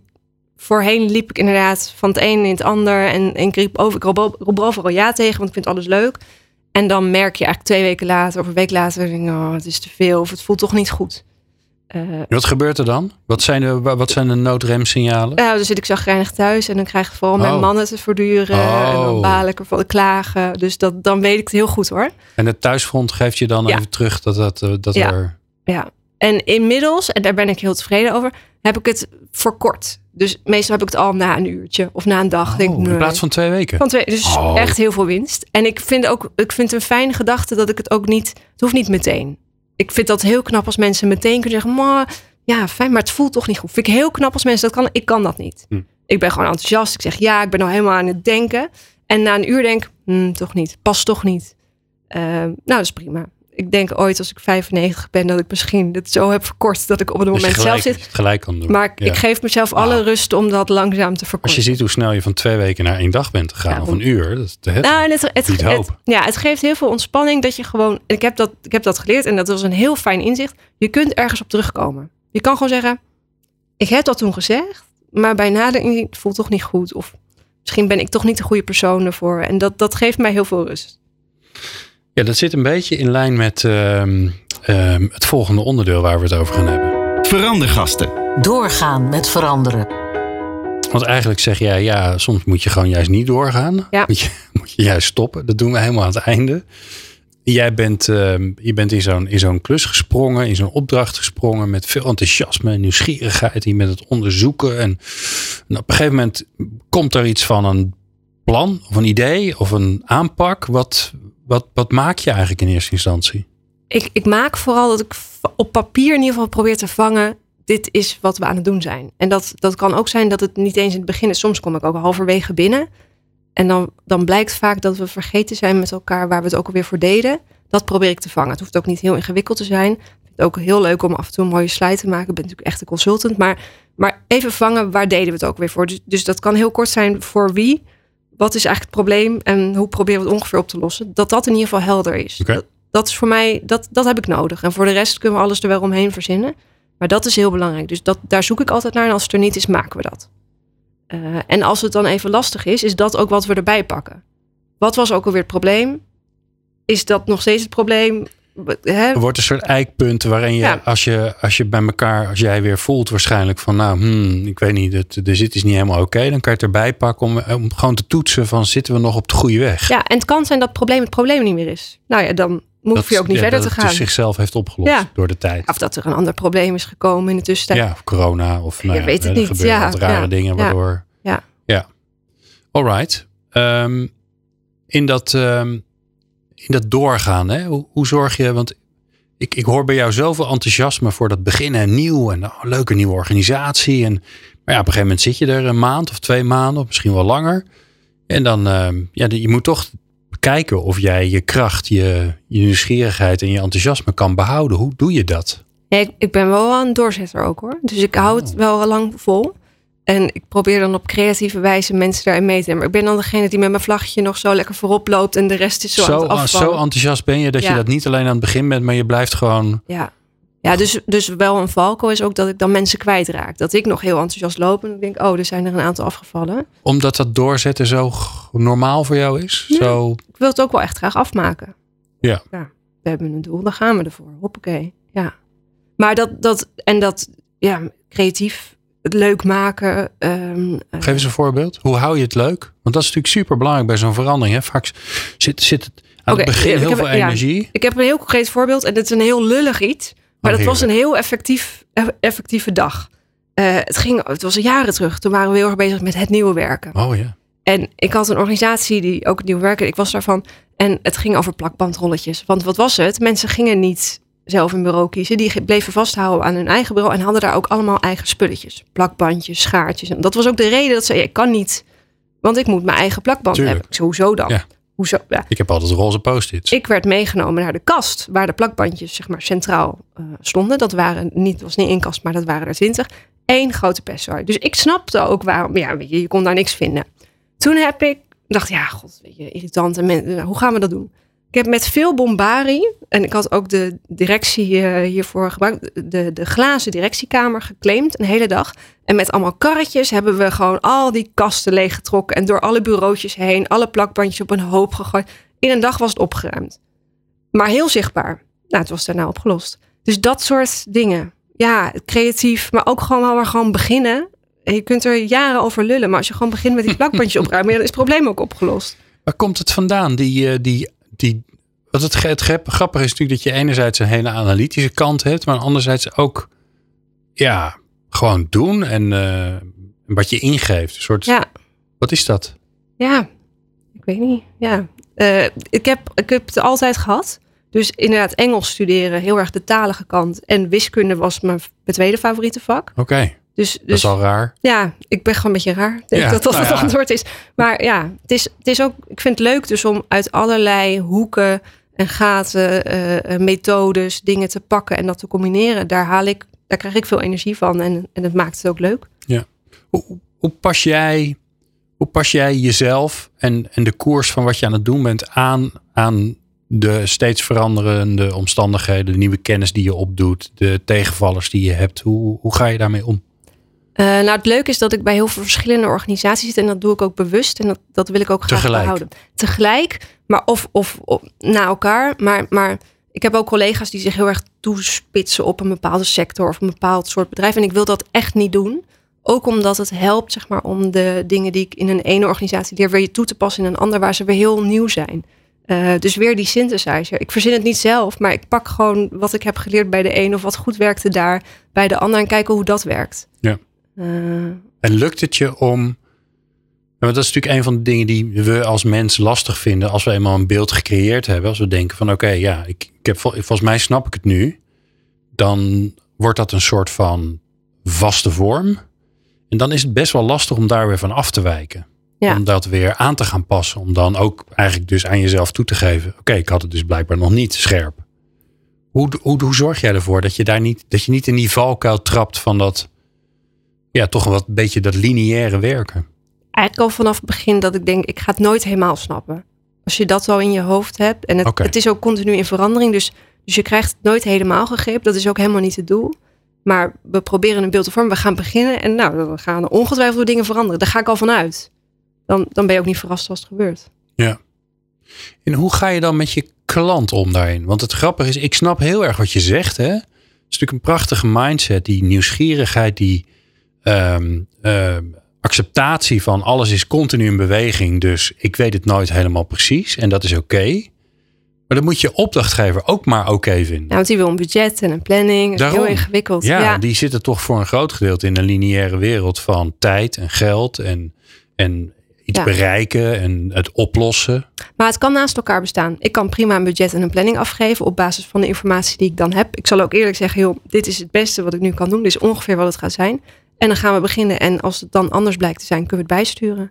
voorheen liep ik inderdaad van het een in het ander en, en ik riep over, ik roep, roep overal ja tegen, want ik vind alles leuk. En dan merk je eigenlijk twee weken later of een week later, denk oh, het is te veel of het voelt toch niet goed. Eh, Wat gebeurt er dan? Wat zijn de, wat zijn de noodremsignalen? nou, dan zit ik zagrijnig thuis en dan krijg ik vooral mijn Oh. mannen te verduren. En dan Oh. baal ik ervan klagen. Dus dat, dan weet ik het heel goed hoor. En het thuisfront geeft je dan Ja. even terug dat, dat, eh, dat Ja. er... Ja, en inmiddels, en daar ben ik heel tevreden over, heb ik het verkort. Dus meestal heb ik het al na een uurtje of na een dag. denk ik, Oh, in nee. plaats van twee weken. Van twee, dus Oh. echt heel veel winst. En ik vind ook, ik vind het een fijne gedachte dat ik het ook niet, het hoeft niet meteen. Ik vind dat heel knap als mensen meteen kunnen zeggen, maar ja, fijn, maar het voelt toch niet goed. Vind ik heel knap als mensen dat kan. Ik kan dat niet. Hm. Ik ben gewoon enthousiast. Ik zeg ja, ik ben al helemaal aan het denken. En na een uur denk ik, hm, toch niet, past toch niet. Ehm, nou, dat is prima. Ik denk ooit als ik 95 ben dat ik misschien het zo heb verkort dat ik op het moment zelf zit. gelijk kan doen. Maar Ja. ik geef mezelf alle Ah. rust om dat langzaam te Als verkorten. je ziet hoe snel je van twee weken naar één dag bent gegaan, Ja, of een uur, dat is te. Nou, en het, het, Niet het- hoop. ja, het geeft heel veel ontspanning dat je gewoon. Ik heb, dat, ik heb dat geleerd en dat was een heel fijn inzicht. Je kunt ergens op terugkomen. Je kan gewoon zeggen: Ik heb dat toen gezegd, maar bij nadenken het voelt toch niet goed. Of misschien ben ik toch niet de goede persoon ervoor. En dat, dat geeft mij heel veel rust. Ja, dat zit een beetje in lijn met ehm, ehm, het volgende onderdeel waar we het over gaan hebben. Verandergasten. Doorgaan met veranderen. Want eigenlijk zeg jij, ja, soms moet je gewoon juist niet doorgaan. Ja. Moet, je, [laughs] moet je juist stoppen. Dat doen we helemaal aan het einde. Jij bent, ehm, je bent in zo'n, in zo'n klus gesprongen, in zo'n opdracht gesprongen met veel enthousiasme en nieuwsgierigheid. Je bent het onderzoeken. En, en op een gegeven moment komt er iets van een plan of een idee of een aanpak. Wat, wat, wat maak je eigenlijk in eerste instantie? Ik, ik maak vooral dat ik op papier in ieder geval probeer te vangen. Dit is wat we aan het doen zijn. En dat, dat kan ook zijn dat het niet eens in het begin is. Soms kom ik ook halverwege binnen. En dan, dan blijkt vaak dat we vergeten zijn met elkaar waar we het ook alweer voor deden. Dat probeer ik te vangen. Het hoeft ook niet heel ingewikkeld te zijn. Ik vind het ook heel leuk om af en toe een mooie slide te maken. Ik ben natuurlijk echt een consultant. Maar, maar even vangen, waar deden we het ook weer voor? Dus, dus dat kan heel kort zijn voor wie. Wat is eigenlijk het probleem en hoe proberen we het ongeveer op te lossen? Dat dat in ieder geval helder is. Dat is voor mij, dat, dat heb ik nodig. En voor de rest kunnen we alles er wel omheen verzinnen. Maar dat is heel belangrijk. Dus dat, daar zoek ik altijd naar. En als het er niet is, maken we dat. Eh, en als het dan even lastig is, is dat ook wat we erbij pakken. Wat was ook alweer het probleem? Is dat nog steeds het probleem? Hè? Er wordt een soort eikpunt waarin je, Ja. als je, als je bij elkaar, als jij weer voelt waarschijnlijk van, nou, hmm, ik weet niet, het, de zit is niet helemaal oké, dan kan je het erbij pakken om, om gewoon te toetsen van, zitten we nog op de goede weg? Ja, en het kan zijn dat het probleem het probleem niet meer is. Nou ja, dan hoef je ook niet ja, verder dat te het gaan. dus zichzelf heeft opgelost Ja. door de tijd. Of dat er een ander probleem is gekomen in de tussentijd. Ja, of corona of nou ja, weet het er niet, gebeuren ja, rare ja, dingen ja, waardoor. ja. ja. Alright. Ehm, in dat ehm, in dat doorgaan, hè? Hoe, hoe zorg je? Want ik, ik hoor bij jou zoveel enthousiasme voor dat beginnen en nieuw en oh, leuke nieuwe organisatie. En, maar ja, op een gegeven moment zit je er een maand of twee maanden, of misschien wel langer. En dan, ehm, ja, je moet toch kijken of jij je kracht, je, je nieuwsgierigheid en je enthousiasme kan behouden. Hoe doe je dat? Nee, ik, ik ben wel een doorzetter ook hoor. Dus ik hou het Oh. wel lang vol. En ik probeer dan op creatieve wijze mensen daarin mee te nemen. Maar ik ben dan degene die met mijn vlaggetje nog zo lekker voorop loopt. En de rest is zo, aan Zo, het afvallen. zo enthousiast ben je dat je Ja. dat niet alleen aan het begin bent, maar je blijft gewoon. Ja, ja dus, dus wel een valko is ook dat ik dan mensen kwijtraak. Dat ik nog heel enthousiast loop en ik denk, oh, er zijn er een aantal afgevallen. Omdat dat doorzetten zo normaal voor jou is. Ja. Zo, Ik wil het ook wel echt graag afmaken. Ja. we hebben een doel, dan gaan we ervoor. Hoppakee, ja. Maar dat, dat en dat, ja, creatief, het leuk maken. eh, geef eens een voorbeeld. Hoe hou je het leuk? Want dat is natuurlijk super belangrijk bij zo'n verandering. Hè? Vaak zit, zit het aan het begin heel heb- veel ja. energie. Ik heb een heel concreet voorbeeld en dit is een heel lullig iets. Maar Oh, dat was een heel effectief, eff- effectieve dag. Eh, het, ging, het was jaren terug. Toen waren we heel erg bezig met het nieuwe werken. Oh ja. En ik had een organisatie die ook het nieuwe werken. Ik was daarvan. En het ging over plakbandrolletjes. Want wat was het? Mensen gingen niet zelf een bureau kiezen. Die bleven vasthouden aan hun eigen bureau. En hadden daar ook allemaal eigen spulletjes. Plakbandjes, schaartjes. En dat was ook de reden dat ze... Ik kan niet, want ik moet mijn eigen plakband Tuurlijk. hebben. Ik zei, hoezo dan? Ja. Hoezo? Ja. Ik heb altijd roze post-its. Ik werd meegenomen naar de kast waar de plakbandjes zeg maar, centraal eh, stonden. Dat waren niet, was niet één kast, maar dat waren er twintig. Eén grote pestzwaai. Dus ik snapte ook waarom. Ja, je, je kon daar niks vinden. Toen heb ik dacht, ja, god, weet je, irritant. En men- hoe gaan we dat doen? Ik heb met veel bombarie, en ik had ook de directie eh, hiervoor gebruikt, de, de glazen directiekamer geclaimd een hele dag. En met allemaal karretjes hebben we gewoon al die kasten leeggetrokken en door alle bureautjes heen, alle plakbandjes op een hoop gegooid. In een dag was het opgeruimd. Maar heel zichtbaar. Nou, het was daarna opgelost. Dus dat soort dingen. Ja, creatief, maar ook gewoon wel maar gewoon beginnen. En je kunt er jaren over lullen, maar als je gewoon begint met die [laughs] plakbandjes opruimen, dan is het probleem ook opgelost. Waar komt het vandaan? Die, eh, die, die, wat het, het grap- grappige is natuurlijk dat je enerzijds een hele analytische kant hebt, maar anderzijds ook ja, gewoon doen en eh, wat je ingeeft. Een soort, Ja, Wat is dat? ja, ik weet niet. Ja, Eh, ik, heb, ik heb het altijd gehad. Dus inderdaad, Engels studeren, heel erg de talige kant. En wiskunde was mijn, mijn tweede favoriete vak. Oké, Dus, dat dus is al raar. Ja, ik ben gewoon een beetje raar. Denk Ja, dat dat nou het ja. antwoord is. Maar ja, het is, het is ook, ik vind het leuk dus om uit allerlei hoeken en gaten, eh, eh, methodes, dingen te pakken en dat te combineren. Daar haal ik, daar krijg ik veel energie van en, en het maakt het ook leuk. Hoe, hoe, pas jij, hoe pas jij jezelf en, en de koers van wat je aan het doen bent aan, aan de steeds veranderende omstandigheden, de nieuwe kennis die je opdoet, de tegenvallers die je hebt? Hoe, hoe ga je daarmee om? Eh, nou, het leuke is dat ik bij heel veel verschillende organisaties zit en dat doe ik ook bewust en dat, dat wil ik ook graag Tegelijk. behouden. Tegelijk, maar of, of, of na elkaar. Maar, maar ik heb ook collega's die zich heel erg toespitsen op een bepaalde sector of een bepaald soort bedrijf. En ik wil dat echt niet doen. Ook omdat het helpt zeg maar, om de dingen die ik in een ene organisatie leer weer toe te passen in een ander waar ze weer heel nieuw zijn. Eh, dus weer die synthesizer. Ik verzin het niet zelf, maar ik pak gewoon wat ik heb geleerd bij de een of wat goed werkte daar bij de ander en kijken hoe dat werkt. Ja. Eh, En lukt het je om. Want dat is natuurlijk een van de dingen die we als mens lastig vinden. Als we eenmaal een beeld gecreëerd hebben. Als we denken van oké, ja, ik, ik heb, vol- volgens mij snap ik het nu. Dan wordt dat een soort van vaste vorm. En dan is het best wel lastig om daar weer van af te wijken. Ja. Om dat weer aan te gaan passen. Om dan ook eigenlijk dus aan jezelf toe te geven. Oké, ik had het dus blijkbaar nog niet scherp. Hoe, hoe, hoe zorg jij ervoor dat je daar niet, dat je niet in die valkuil trapt van dat ja, toch wat een beetje dat lineaire werken. eigenlijk al vanaf het begin dat ik denk, ik ga het nooit helemaal snappen. Als je dat al in je hoofd hebt. En het, het is ook continu in verandering. Dus, dus je krijgt het nooit helemaal gegrepen. Dat is ook helemaal niet het doel. Maar we proberen een beeld te vormen. We gaan beginnen. En nou, dan gaan er ongetwijfeld dingen veranderen. Daar ga ik al vanuit. Dan, dan ben je ook niet verrast als het gebeurt. En hoe ga je dan met je klant om daarin? Want het grappige is, ik snap heel erg wat je zegt. Hè? Het is natuurlijk een prachtige mindset, die nieuwsgierigheid, die ehm, ehm, acceptatie van alles is continu in beweging. Dus ik weet het nooit helemaal precies en dat is oké. Maar dan moet je opdrachtgever ook maar oké vinden. Nou, want die wil een budget en een planning. Dat is heel ingewikkeld. Ja, Ja, die zitten toch voor een groot gedeelte in een lineaire wereld van tijd en geld en, en iets Ja. bereiken en het oplossen. Maar het kan naast elkaar bestaan. Ik kan prima een budget en een planning afgeven op basis van de informatie die ik dan heb. Ik zal ook eerlijk zeggen, joh, dit is het beste wat ik nu kan doen. Dit is ongeveer wat het gaat zijn. En dan gaan we beginnen. En als het dan anders blijkt te zijn, kunnen we het bijsturen.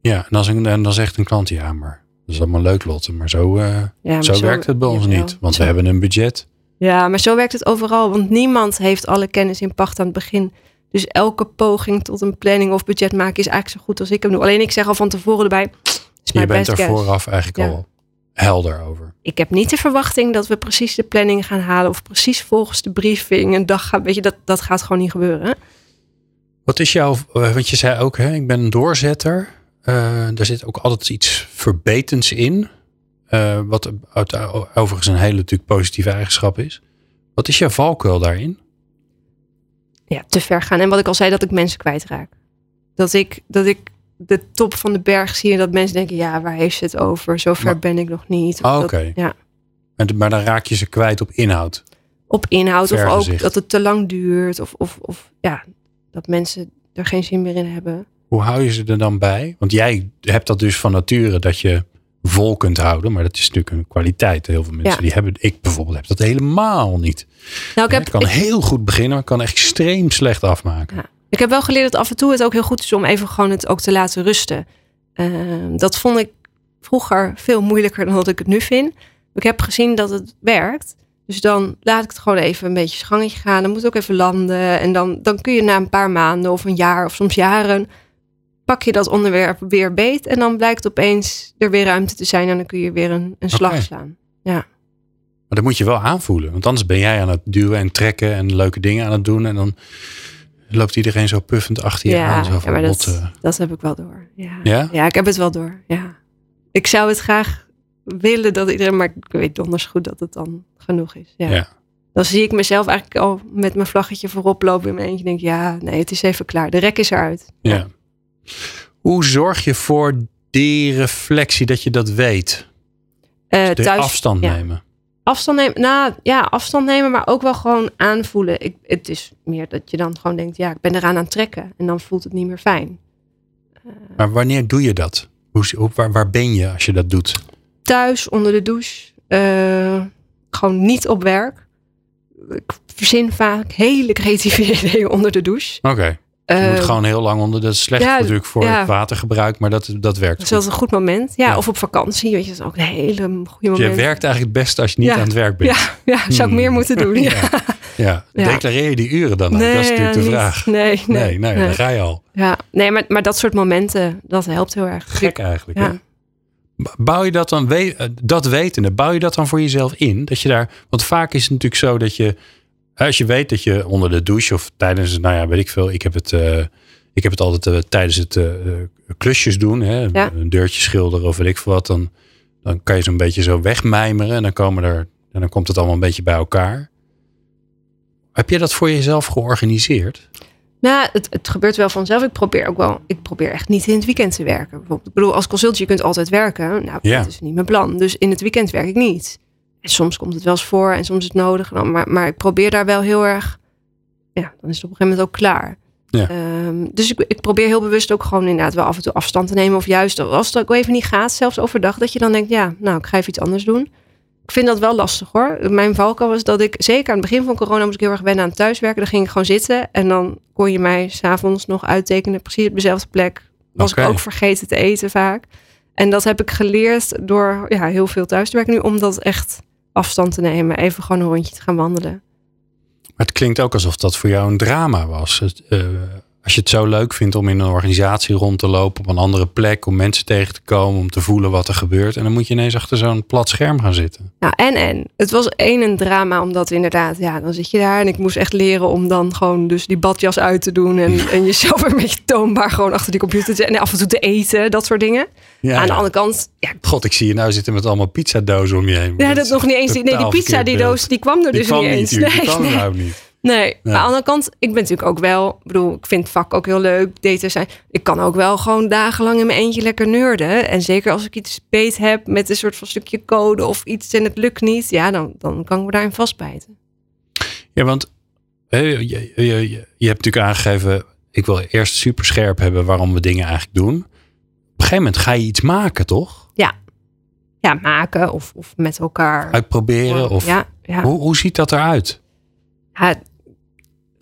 Ja, en, als een, en dan zegt een klant, ja, maar dat is allemaal leuk, Lotte. Maar zo, eh, Ja, maar zo, werkt het bij ons niet. Want zo- we hebben een budget. Ja, maar zo werkt het overal. Want niemand heeft alle kennis in pacht aan het begin. Dus elke poging tot een planning of budget maken is eigenlijk zo goed als ik hem doe. Alleen ik zeg al van tevoren erbij. [tsk] Je bent er vooraf eigenlijk Ja. al helder over. Ik heb niet de verwachting dat we precies de planning gaan halen. Of precies volgens de briefing een dag gaan. Weet je, dat, dat gaat gewoon niet gebeuren. Wat is jouw, eh, want je zei ook, hè, ik ben een doorzetter. Eh daar zit ook altijd iets verbetends in. Eh, wat uit- overigens een hele natuurlijk positieve eigenschap is. Wat is jouw valkuil daarin? ja, te ver gaan. En wat ik al zei, dat ik mensen kwijtraak. Dat ik, dat ik de top van de berg zie en dat mensen denken, ja, waar heeft ze het over? Zo ver Maar- ben ik nog niet. Ah, oké. ja, Maar dan raak je ze kwijt op inhoud. op inhoud of ook dat het te lang duurt. Of, of, of ja, dat mensen er geen zin meer in hebben. Hoe hou je ze er dan bij? Want jij hebt dat dus van nature dat je vol kunt houden. Maar dat is natuurlijk een kwaliteit. Heel veel mensen Ja. die hebben, ik bijvoorbeeld heb dat helemaal niet. Nou, ik heb, ik kan ik, heel goed beginnen, maar ik kan extreem slecht afmaken. Ja. ik heb wel geleerd dat af en toe het ook heel goed is om even gewoon het ook te laten rusten. Ehm, dat vond ik vroeger veel moeilijker dan dat ik het nu vind. Ik heb gezien dat het werkt. Dus dan laat ik het gewoon even een beetje zijn gangetje gaan. Dan moet het ook even landen. En dan, dan kun je na een paar maanden of een jaar of soms jaren... pak je dat onderwerp weer beet. En dan blijkt opeens er weer ruimte te zijn. En dan kun je weer een, een slag slaan. Maar dat moet je wel aanvoelen. Want anders ben jij aan het duwen en trekken en leuke dingen aan het doen. En dan loopt iedereen zo puffend achter je aan. Zo ja, van, maar wat, dat, eh, dat heb ik wel door. Ja. Ja? ja, ik heb het wel door. Ja. Ik zou het graag willen dat iedereen, maar ik weet donders goed dat het dan genoeg is. Ja. Ja. Dan zie ik mezelf eigenlijk al met mijn vlaggetje voorop lopen in mijn eentje. Denk ja, nee, het is even klaar. De rek is eruit. ja. Hoe zorg je voor die reflectie dat je dat weet? Eh, De thuis, afstand ja. nemen. Afstand nemen, nou ja, afstand nemen, maar ook wel gewoon aanvoelen. Ik, het is meer dat je dan gewoon denkt, ja, ik ben eraan aan het trekken. En dan voelt het niet meer fijn. Maar wanneer doe je dat? Hoe, hoe- waar, waar ben je als je dat doet? Thuis onder de douche. eh, gewoon niet op werk. Ik verzin vaak hele creatieve [laughs] ideeën onder de douche. Oké. Je Eh, moet gewoon heel lang onder. Dat is slecht ja, natuurlijk voor ja. het watergebruik, maar dat, dat werkt. dat is altijd een goed moment. Ja, Ja. of op vakantie. Weet je, dat is ook een hele goede Dus moment. je werkt eigenlijk het beste als je niet aan het werk bent. Ja, ja, zou ik meer Hmm. moeten doen. [laughs] Ja. Declareer je die uren dan ook? dat is natuurlijk de vraag. Nee, nee, Nee, nee, nee. daar ga je al. Ja, nee maar, maar dat soort momenten, dat helpt heel erg. Gek eigenlijk. Ja. hè? Bouw je dat dan, we- eh, dat wetende, bouw je dat dan voor jezelf in? Dat je daar, want vaak is het natuurlijk zo dat je, als je weet dat je onder de douche of tijdens, nou ja, weet ik veel, ik heb het, eh, ik heb het altijd eh, tijdens het klusjes doen, hè, Ja. een deurtje schilderen of weet ik veel wat, dan, dan kan je zo'n beetje zo wegmijmeren en dan komen er, en dan komt het allemaal een beetje bij elkaar. Heb je dat voor jezelf georganiseerd? Nou, het, het gebeurt wel vanzelf. Ik probeer ook wel, ik probeer echt niet in het weekend te werken. Bijvoorbeeld, ik bedoel, als consultant, je kunt altijd werken. Nou, dat is niet mijn plan. Dus in het weekend werk ik niet. En soms komt het wel eens voor en soms is het nodig. Nou, Maar, maar ik probeer daar wel heel erg, ja, dan is het op een gegeven moment ook klaar. Ja. Ehm, dus ik, ik probeer heel bewust ook gewoon inderdaad wel af en toe afstand te nemen. Of juist als het ook even niet gaat, zelfs overdag, dat je dan denkt, ja, nou, ik ga even iets anders doen. Ik vind dat wel lastig hoor. Mijn valkuil was dat ik, zeker aan het begin van corona, moest ik heel erg wennen aan thuiswerken. Dan ging ik gewoon zitten en dan kon je mij s'avonds nog uittekenen, precies op dezelfde plek. Was ik ook vergeten te eten vaak. En dat heb ik geleerd door ja, heel veel thuis te werken nu, om dat echt afstand te nemen. Even gewoon een rondje te gaan wandelen. Maar het klinkt ook alsof dat voor jou een drama was. Het, eh, als je het zo leuk vindt om in een organisatie rond te lopen op een andere plek, om mensen tegen te komen, om te voelen wat er gebeurt. En dan moet je ineens achter zo'n plat scherm gaan zitten. Nou, en en. Het was één een drama, omdat inderdaad, ja, dan zit je daar en ik moest echt leren om dan gewoon dus die badjas uit te doen en, en jezelf een beetje toonbaar gewoon achter die computer te en af en toe te eten, dat soort dingen. Ja, Aan de ja. andere kant, ja, God, ik zie je nou zitten met allemaal pizzadozen om je heen. ja dat nog niet eens. Nee, die pizza, die doos, die kwam er Die dus kwam niet eens. die Nee, kwam nee. niet. Nee, maar aan de andere kant, ik ben natuurlijk ook wel, ik bedoel, ik vind het vak ook heel leuk, data zijn. Ik kan ook wel gewoon dagenlang in mijn eentje lekker neurden. En zeker als ik iets beet heb met een soort van stukje code of iets en het lukt niet, ja, dan, dan kan ik me daarin vastbijten. Ja, want je, je, je, je hebt natuurlijk aangegeven, ik wil eerst super scherp hebben waarom we dingen eigenlijk doen. Op een gegeven moment ga je iets maken, toch? Ja, maken of, of met elkaar. Uitproberen of ja, ja. hoe, hoe ziet dat eruit? Ja,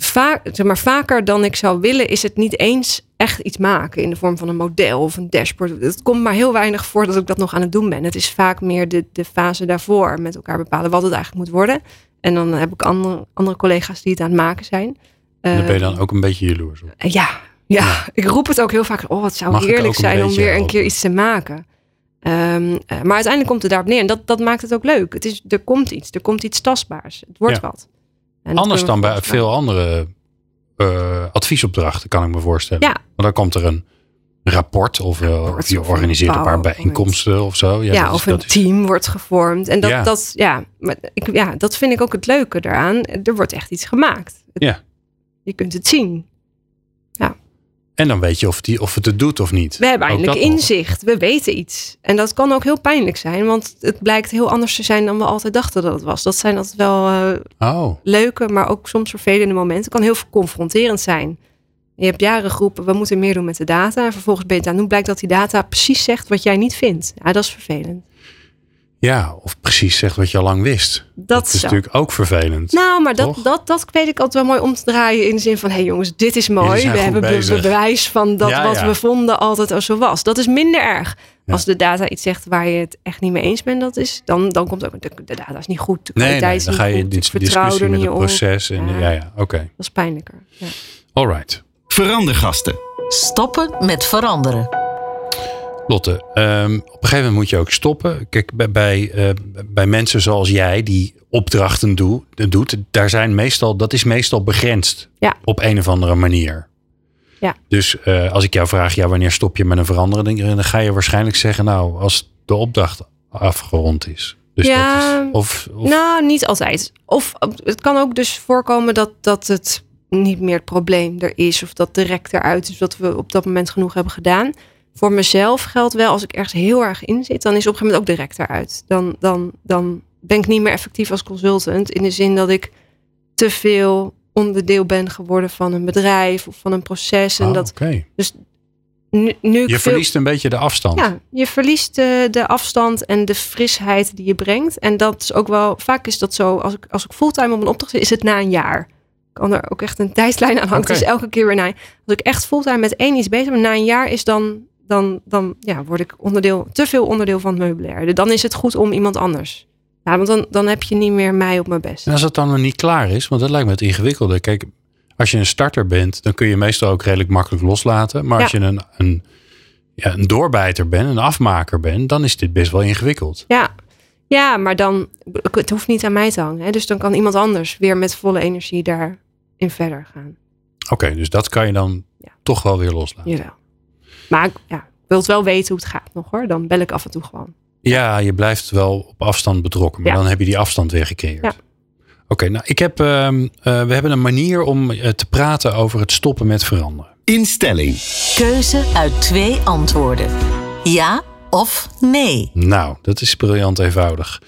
vaak, zeg maar, vaker dan ik zou willen, is het niet eens echt iets maken in de vorm van een model of een dashboard. Het komt maar heel weinig voor dat ik dat nog aan het doen ben. Het is vaak meer de, de fase daarvoor met elkaar bepalen wat het eigenlijk moet worden. En dan heb ik andere, andere collega's die het aan het maken zijn. Daar ben je Eh, dan ook een beetje jaloers op. ja, ja, ik roep het ook heel vaak. Oh, het zou Mag heerlijk zijn om weer een keer iets te maken. Ehm, eh, maar uiteindelijk komt het daarop neer. En dat, dat maakt het ook leuk. Het is, er komt iets. Er komt iets tastbaars. Het wordt Ja. wat. En Anders dan bij veel andere eh, adviesopdrachten, kan ik me voorstellen. Ja. Want dan komt er een rapport of, eh, Rapport of je organiseert een een paar bijeenkomsten of zo. Ja, dat is- of een is- team wordt gevormd. En dat, Ja. dat, ja, maar ik, ja, dat vind ik ook het leuke daaraan. Er wordt echt iets gemaakt. Het- Ja. Je kunt het zien. En dan weet je of, die, of het het doet of niet. We hebben eindelijk nog. inzicht. We weten iets. En dat kan ook heel pijnlijk zijn. Want het blijkt heel anders te zijn dan we altijd dachten dat het was. Dat zijn altijd wel eh, Oh, leuke, maar ook soms vervelende momenten. Het kan heel confronterend zijn. Je hebt jaren geroepen, we moeten meer doen met de data. En vervolgens ben je het aan doen. Blijkt dat die data precies zegt wat jij niet vindt. Ja, dat is vervelend. Ja, of precies zegt wat je al lang wist. Dat, Dat is zo. natuurlijk ook vervelend. Nou, maar dat, Toch? dat, dat weet ik altijd wel mooi om te draaien. In de zin van, hé hey jongens, dit is mooi. We hebben bezig. bewijs van dat Ja, wat ja. we vonden altijd al zo was. Dat is minder erg. Ja. Als de data iets zegt waar je het echt niet mee eens bent, dat is, dan, dan komt ook, de, de data is niet goed. De Nee, nee, dan niet ga je in goed, dis- discussie met het proces. En, Ja. ja, ja, oké. Dat is pijnlijker. Ja. All right. Verandergasten. Stoppen met veranderen. Lotte, ehm, op een gegeven moment moet je ook stoppen. Kijk, bij, bij, eh, bij mensen zoals jij die opdrachten doe, doet, daar zijn meestal, dat is meestal begrensd Ja. op een of andere manier. Ja. Dus eh, als ik jou vraag, ja, wanneer stop je met een verandering, dan ga je waarschijnlijk zeggen, nou, als de opdracht afgerond is. Dus Ja, dat is, of, of Nou, niet altijd. Of eh, het kan ook dus voorkomen dat, dat het niet meer het probleem er is. Of dat de rek eruit is. Dat we op dat moment genoeg hebben gedaan. Voor mezelf geldt wel, als ik ergens heel erg in zit, dan is op een gegeven moment ook de rek eruit. Dan, dan, dan ben ik niet meer effectief als consultant. In de zin dat ik te veel onderdeel ben geworden van een bedrijf of van een proces. En Ah, dat oké. nu, nu ik Je veel- verliest een beetje de afstand. ja, je verliest de, de afstand en de frisheid die je brengt. En dat is ook wel, vaak is dat zo, als ik, als ik fulltime op een opdracht zit, is het na een jaar. Kan er ook echt een tijdslijn aan hangen. Is elke keer weer na. Als ik echt fulltime met één iets bezig ben, na een jaar is dan, dan, dan ja, word ik onderdeel, te veel onderdeel van het meubilair. Dan is het goed om iemand anders. Ja, want dan, dan heb je niet meer mij op mijn best. En als het dan nog niet klaar is, want dat lijkt me het ingewikkelde. Kijk, als je een starter bent, dan kun je meestal ook redelijk makkelijk loslaten. Maar als je een, een, ja, een doorbijter bent, een afmaker bent, dan is dit best wel ingewikkeld. Ja. ja, maar dan, het hoeft niet aan mij te hangen. Hè? Dus dan kan iemand anders weer met volle energie daarin verder gaan. Oké, dus dat kan je dan Ja. toch wel weer loslaten. Jawel. Maar ja, ik wil het wel weten hoe het gaat nog hoor. Dan bel ik af en toe gewoon. Ja, je blijft wel op afstand betrokken, maar Ja. dan heb je die afstand weer gecreëerd. Ja. Oké, nou ik heb, ehm, eh, we hebben een manier om eh, te praten over het stoppen met veranderen. Instelling. Keuze uit twee antwoorden. Ja of nee. Nou, dat is briljant eenvoudig.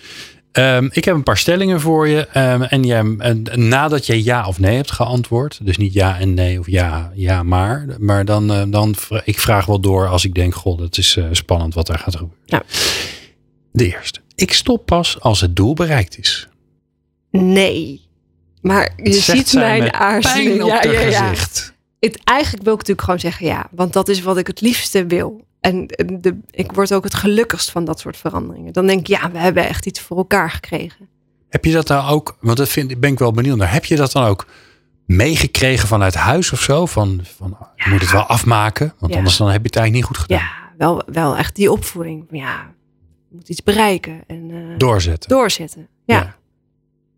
Ehm, ik heb een paar stellingen voor je. ehm, en jij, en nadat je ja of nee hebt geantwoord, dus niet ja en nee of ja, ja maar. Maar dan, eh, dan ik vraag wel door als ik denk, god, het is eh, spannend wat er gaat gebeuren. Ja. De eerste. Ik stop pas als het doel bereikt is. Nee. Maar je ziet mijn aarzeling. Op Ja, haar ja, ja. gezicht. Het, eigenlijk wil ik natuurlijk gewoon zeggen ja. Want dat is wat ik het liefste wil. En de, ik word ook het gelukkigst van dat soort veranderingen. Dan denk ik, ja, we hebben echt iets voor elkaar gekregen. Heb je dat nou ook, want dat vind, ben ik wel benieuwd naar. Heb je dat dan ook meegekregen vanuit huis of zo? Van, van je moet het wel afmaken, want Ja. anders dan heb je het eigenlijk niet goed gedaan. Ja, wel, wel echt die opvoeding. Ja, je moet iets bereiken en eh, Doorzetten. doorzetten. Ja. Ja.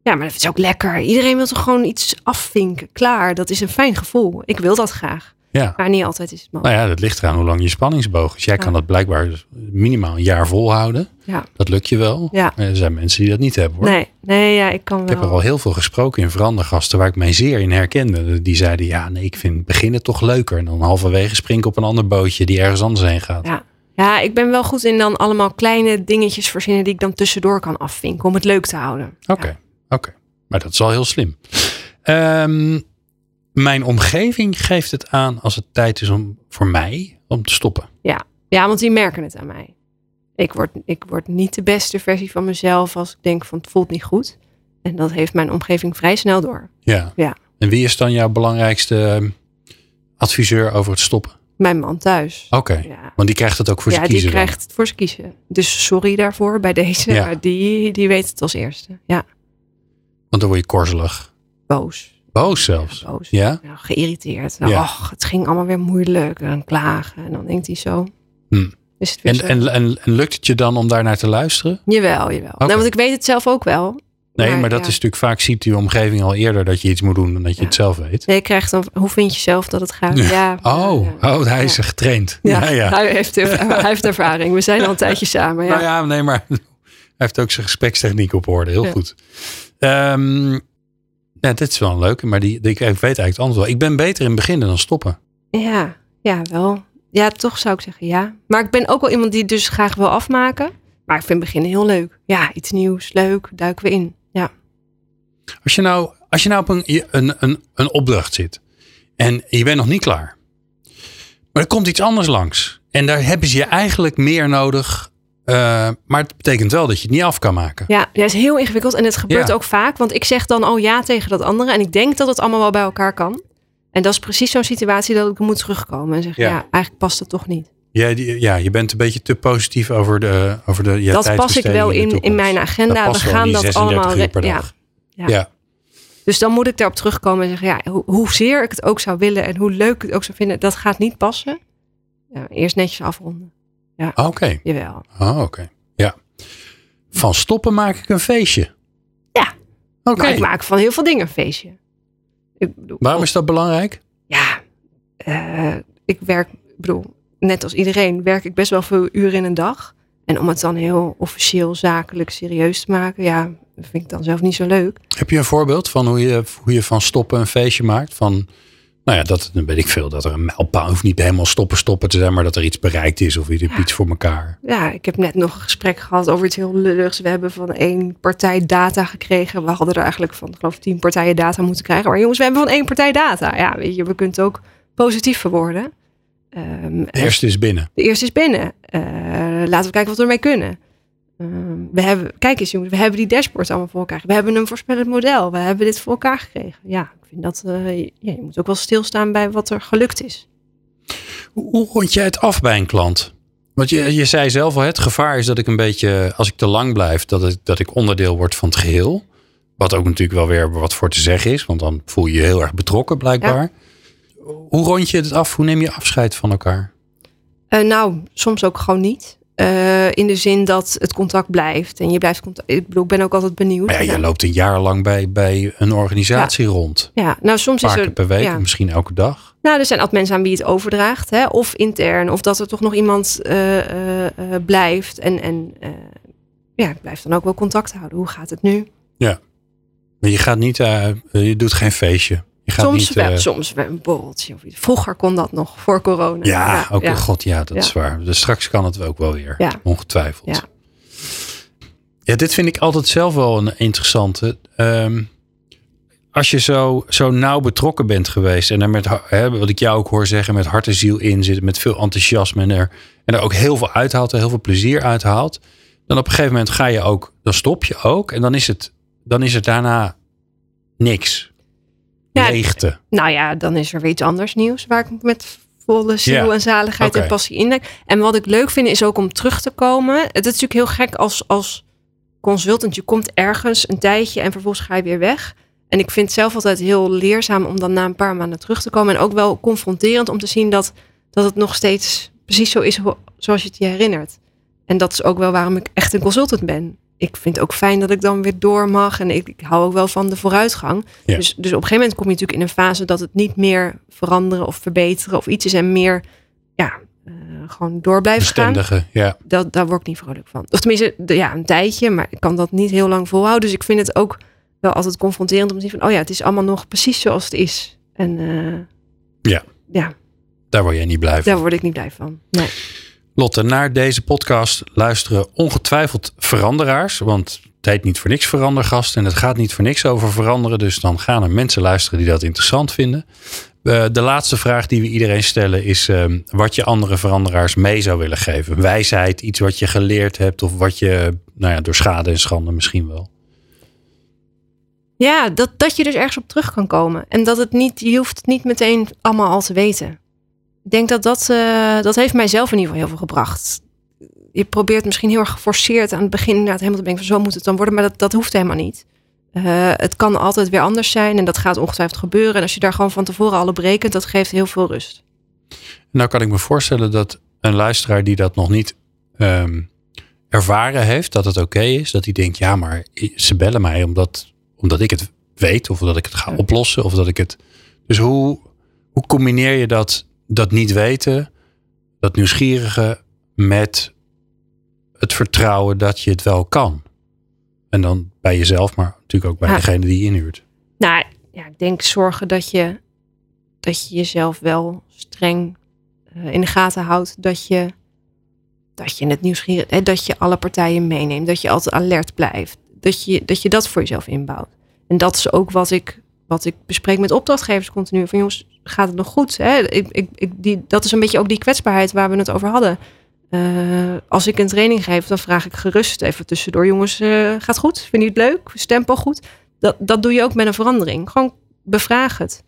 ja. maar dat is ook lekker. Iedereen wil toch gewoon iets afvinken. Klaar, dat is een fijn gevoel. Ik wil dat graag. Ja. Maar niet altijd is het mogelijk. Nou ja, dat ligt eraan hoe lang je spanningsboog is. Jij Ja. kan dat blijkbaar minimaal een jaar volhouden. Ja. Dat lukt je wel. Ja. Maar Er zijn mensen die dat niet hebben hoor. Nee, nee, ja, ik kan wel. Ik heb er al heel veel gesproken in verandergasten waar ik mij zeer in herkende. Die zeiden, ja nee, ik vind beginnen toch leuker. En dan halverwege spring ik op een ander bootje die ergens anders heen gaat. Ja. ja, ik ben wel goed in dan allemaal kleine dingetjes verzinnen die ik dan tussendoor kan afvinken om het leuk te houden. Oké, oké. Maar dat is wel heel slim. Ehm, mijn omgeving geeft het aan als het tijd is om voor mij om te stoppen. Ja. ja, want die merken het aan mij. Ik word, ik word niet de beste versie van mezelf als ik denk van het voelt niet goed. En dat heeft mijn omgeving vrij snel door. Ja. Ja. En wie is dan jouw belangrijkste ehm, adviseur over het stoppen? Mijn man thuis. Oké, Ja. want die krijgt het ook voor ja, zijn die kiezen dan. krijgt het voor zijn kiezen. Dus sorry daarvoor bij deze. Ja. Maar die, die weet het als eerste. Ja. Want dan word je korzelig. Boos. Boos zelfs. Boos. Ja? Ja, geïrriteerd. Ja. Och, het ging allemaal weer moeilijk. En klagen. En dan denkt hij zo. Hm. Is het En, zo. en, en, en lukt het je dan om daar naar te luisteren? Jawel, jawel. Nou, want ik weet het zelf ook wel. Nee, maar, Maar, dat ja. is natuurlijk vaak ziet die omgeving al eerder dat je iets moet doen dan dat je het zelf weet. Nee, je krijgt dan, hoe vind je zelf dat het gaat? Ja. [laughs] Oh, oh hij is getraind. Ja, Ja. Hij, heeft, [laughs] hij heeft ervaring. We zijn al een tijdje samen. Ja. Nou ja, nee, maar [laughs] hij heeft ook zijn gesprekstechniek op orde. Heel goed. Ehm ja, dit is wel een leuke, maar die, die, ik weet eigenlijk het antwoord wel. Ik ben beter in beginnen dan stoppen. Ja, ja, wel. Ja, toch zou ik zeggen ja. Maar ik ben ook wel iemand die het dus graag wil afmaken. Maar ik vind beginnen heel leuk. Ja, iets nieuws, leuk, duiken we in. Ja. Als je nou, als je nou op een, een, een, een opdracht zit en je bent nog niet klaar. Maar er komt iets anders langs. En daar hebben ze je eigenlijk meer nodig. Eh, maar het betekent wel dat je het niet af kan maken. Ja, ja, is heel ingewikkeld en het gebeurt Ja. ook vaak. Want ik zeg dan al ja tegen dat andere. En ik denk dat het allemaal wel bij elkaar kan. En dat is precies zo'n situatie dat ik moet terugkomen. En zeggen, Ja. ja, eigenlijk past het toch niet. Ja, die- ja, je bent een beetje te positief over de, over de ja, dat pas ik wel in, in mijn agenda. Dat We gaan dat 36 allemaal... uur per re- ja. dag. Ja. Ja. Dus dan moet ik daarop terugkomen en zeggen, ja, ho- hoezeer ik het ook zou willen en hoe leuk ik het ook zou vinden, dat gaat niet passen. Ja, eerst netjes afronden. Oké. Jawel. Oh, oké. Ja. Van stoppen maak ik een feestje. Ja. Oké. Ik maak van heel veel dingen een feestje. Ik bedoel, Waarom is dat belangrijk? Ja, eh, ik werk, ik bedoel, net als iedereen werk ik best wel veel uren in een dag. En om het dan heel officieel, zakelijk, serieus te maken, ja, dat vind ik dan zelf niet zo leuk. Heb je een voorbeeld van hoe je, hoe je van stoppen een feestje maakt? Van, nou ja, dat, dan weet ik veel, dat er een mijlpaal hoeft niet helemaal stoppen stoppen te zijn, maar dat er iets bereikt is of hebt iets voor elkaar. Ja, ik heb net nog een gesprek gehad over iets heel lulligs. We hebben van één partij data gekregen. We hadden er eigenlijk van, geloof ik, tien partijen data moeten krijgen. Maar jongens, we hebben van één partij data. Ja, weet je, we kunnen het ook positief verwoorden. Ehm, De eerste is binnen. de eerste is binnen. Eh, laten we kijken wat we ermee kunnen. Ehm, we hebben, kijk eens jongens, we hebben die dashboards allemaal voor elkaar. We hebben een voorspellend model. We hebben dit voor elkaar gekregen. Ja, ik vind dat, eh, ja, je moet ook wel stilstaan bij wat er gelukt is. Hoe, rond jij het af bij een klant? Want je, je zei zelf al, het gevaar is dat ik een beetje, als ik te lang blijf, dat, het, dat ik onderdeel word van het geheel. Wat ook natuurlijk wel weer wat voor te zeggen is, want dan voel je je heel erg betrokken blijkbaar. Hoe rond je het af? Hoe neem je afscheid van elkaar? Eh, nou, soms ook gewoon niet. Eh, in de zin dat het contact blijft. En je blijft contact. Ik bedoel, ik ben ook altijd benieuwd. Maar ja, je loopt een jaar lang bij, bij een organisatie rond. ja, nou soms Een is paar er. per week, ja. misschien elke dag. Nou, er zijn altijd mensen aan wie het overdraagt. Hè? Of intern. Of dat er toch nog iemand eh, eh, blijft. En, en ja, ik blijf dan ook wel contact houden. Hoe gaat het nu? Maar je gaat niet, je doet geen feestje. Soms niet, wel, eh, soms wel een borreltje. Of iets. Vroeger kon dat nog, voor corona. ja, ook ja. god, ja, dat Ja. is waar. Dus straks kan het ook wel weer, Ja. ongetwijfeld. Ja. Ja, dit vind ik altijd zelf wel een interessante. Ehm, als je zo, zo nauw betrokken bent geweest en er met, hè, wat ik jou ook hoor zeggen, met hart en ziel in zit, met veel enthousiasme en er, en er ook heel veel uithaalt en heel veel plezier uithaalt, dan op een gegeven moment ga je ook, dan stop je ook en dan is het, dan is het daarna niks. Ja, Leegte. Nou ja, dan is er weer iets anders nieuws waar ik met volle ziel en zaligheid en passie in denk. En wat ik leuk vind is ook om terug te komen. Het is natuurlijk heel gek als, als consultant. Je komt ergens een tijdje en vervolgens ga je weer weg. En ik vind het zelf altijd heel leerzaam om dan na een paar maanden terug te komen. En ook wel confronterend om te zien dat, dat het nog steeds precies zo is zoals je het je herinnert. En dat is ook wel waarom ik echt een consultant ben. Ik vind het ook fijn dat ik dan weer door mag. En ik, ik hou ook wel van de vooruitgang. Ja. Dus, dus op een gegeven moment kom je natuurlijk in een fase dat het niet meer veranderen of verbeteren of iets is. En meer ja, eh, gewoon door blijven gaan. Bestendige, ja. Dat, daar word ik niet vrolijk van. Of tenminste, de- ja, een tijdje. Maar ik kan dat niet heel lang volhouden. Dus ik vind het ook wel altijd confronterend om te zien van... oh ja, het is allemaal nog precies zoals het is. En eh, Ja. ja, Daar word jij niet blij van. daar word ik niet blij van. Nee. Lotte, naar deze podcast luisteren ongetwijfeld veranderaars. Want het heet niet voor niks verandergast. En het gaat niet voor niks over veranderen. Dus dan gaan er mensen luisteren die dat interessant vinden. Eh, de laatste vraag die we iedereen stellen is ehm, wat je andere veranderaars mee zou willen geven. Wijsheid, iets wat je geleerd hebt of wat je nou ja, door schade en schande misschien wel. Ja, dat, dat je dus ergens op terug kan komen. En dat het niet, je hoeft het niet meteen allemaal al te weten. Ik denk dat dat, eh, dat heeft mijzelf in ieder geval heel veel gebracht. Je probeert misschien heel erg geforceerd aan het begin inderdaad helemaal te denken van zo moet het dan worden. Maar dat, dat hoeft helemaal niet. Uh, het kan altijd weer anders zijn en dat gaat ongetwijfeld gebeuren. En als je daar gewoon van tevoren alle berekent, dat geeft heel veel rust. Nou kan ik me voorstellen dat een luisteraar die dat nog niet um, ervaren heeft, dat het oké is, dat hij denkt, ja, maar ze bellen mij omdat, omdat ik het weet of dat ik het ga oplossen of dat ik het. Dus hoe, hoe combineer je dat, dat niet weten, dat nieuwsgierige met het vertrouwen dat je het wel kan? En dan bij jezelf, maar natuurlijk ook bij ja. degene die je inhuurt. Nou ja, ik denk zorgen dat je, dat je jezelf wel streng uh, in de gaten houdt. Dat je, dat je het nieuwsgierig, hè, dat je alle partijen meeneemt. Dat je altijd alert blijft. Dat je, dat je dat voor jezelf inbouwt. En dat is ook wat ik, wat ik bespreek met opdrachtgevers continu. Van jongens, gaat het nog goed? Hè? Ik, ik, ik, die, dat is een beetje ook die kwetsbaarheid waar we het over hadden. Uh, als ik een training geef, dan vraag ik gerust even tussendoor. Jongens, uh, gaat goed? Vind je het leuk? Is tempo goed? Dat, dat doe je ook met een verandering. Gewoon bevraag het.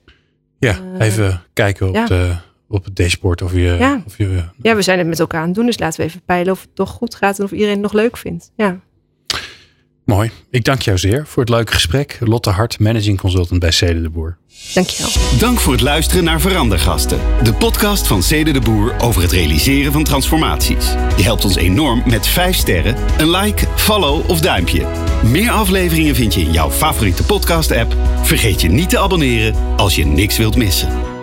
Ja, uh, even kijken op, ja. de, op het dashboard of je, ja. of je... Ja, we zijn het met elkaar aan het doen. Dus laten we even peilen of het toch goed gaat en of iedereen het nog leuk vindt. Ja. Mooi. Ik dank jou zeer voor het leuke gesprek. Lotte Hart, managing consultant bij Cede de Boer. Dankjewel. Dank voor het luisteren naar Verandergasten. De podcast van Cede de Boer over het realiseren van transformaties. Je helpt ons enorm met 5 sterren, een like, follow of duimpje. Meer afleveringen vind je in jouw favoriete podcast app. Vergeet je niet te abonneren als je niks wilt missen.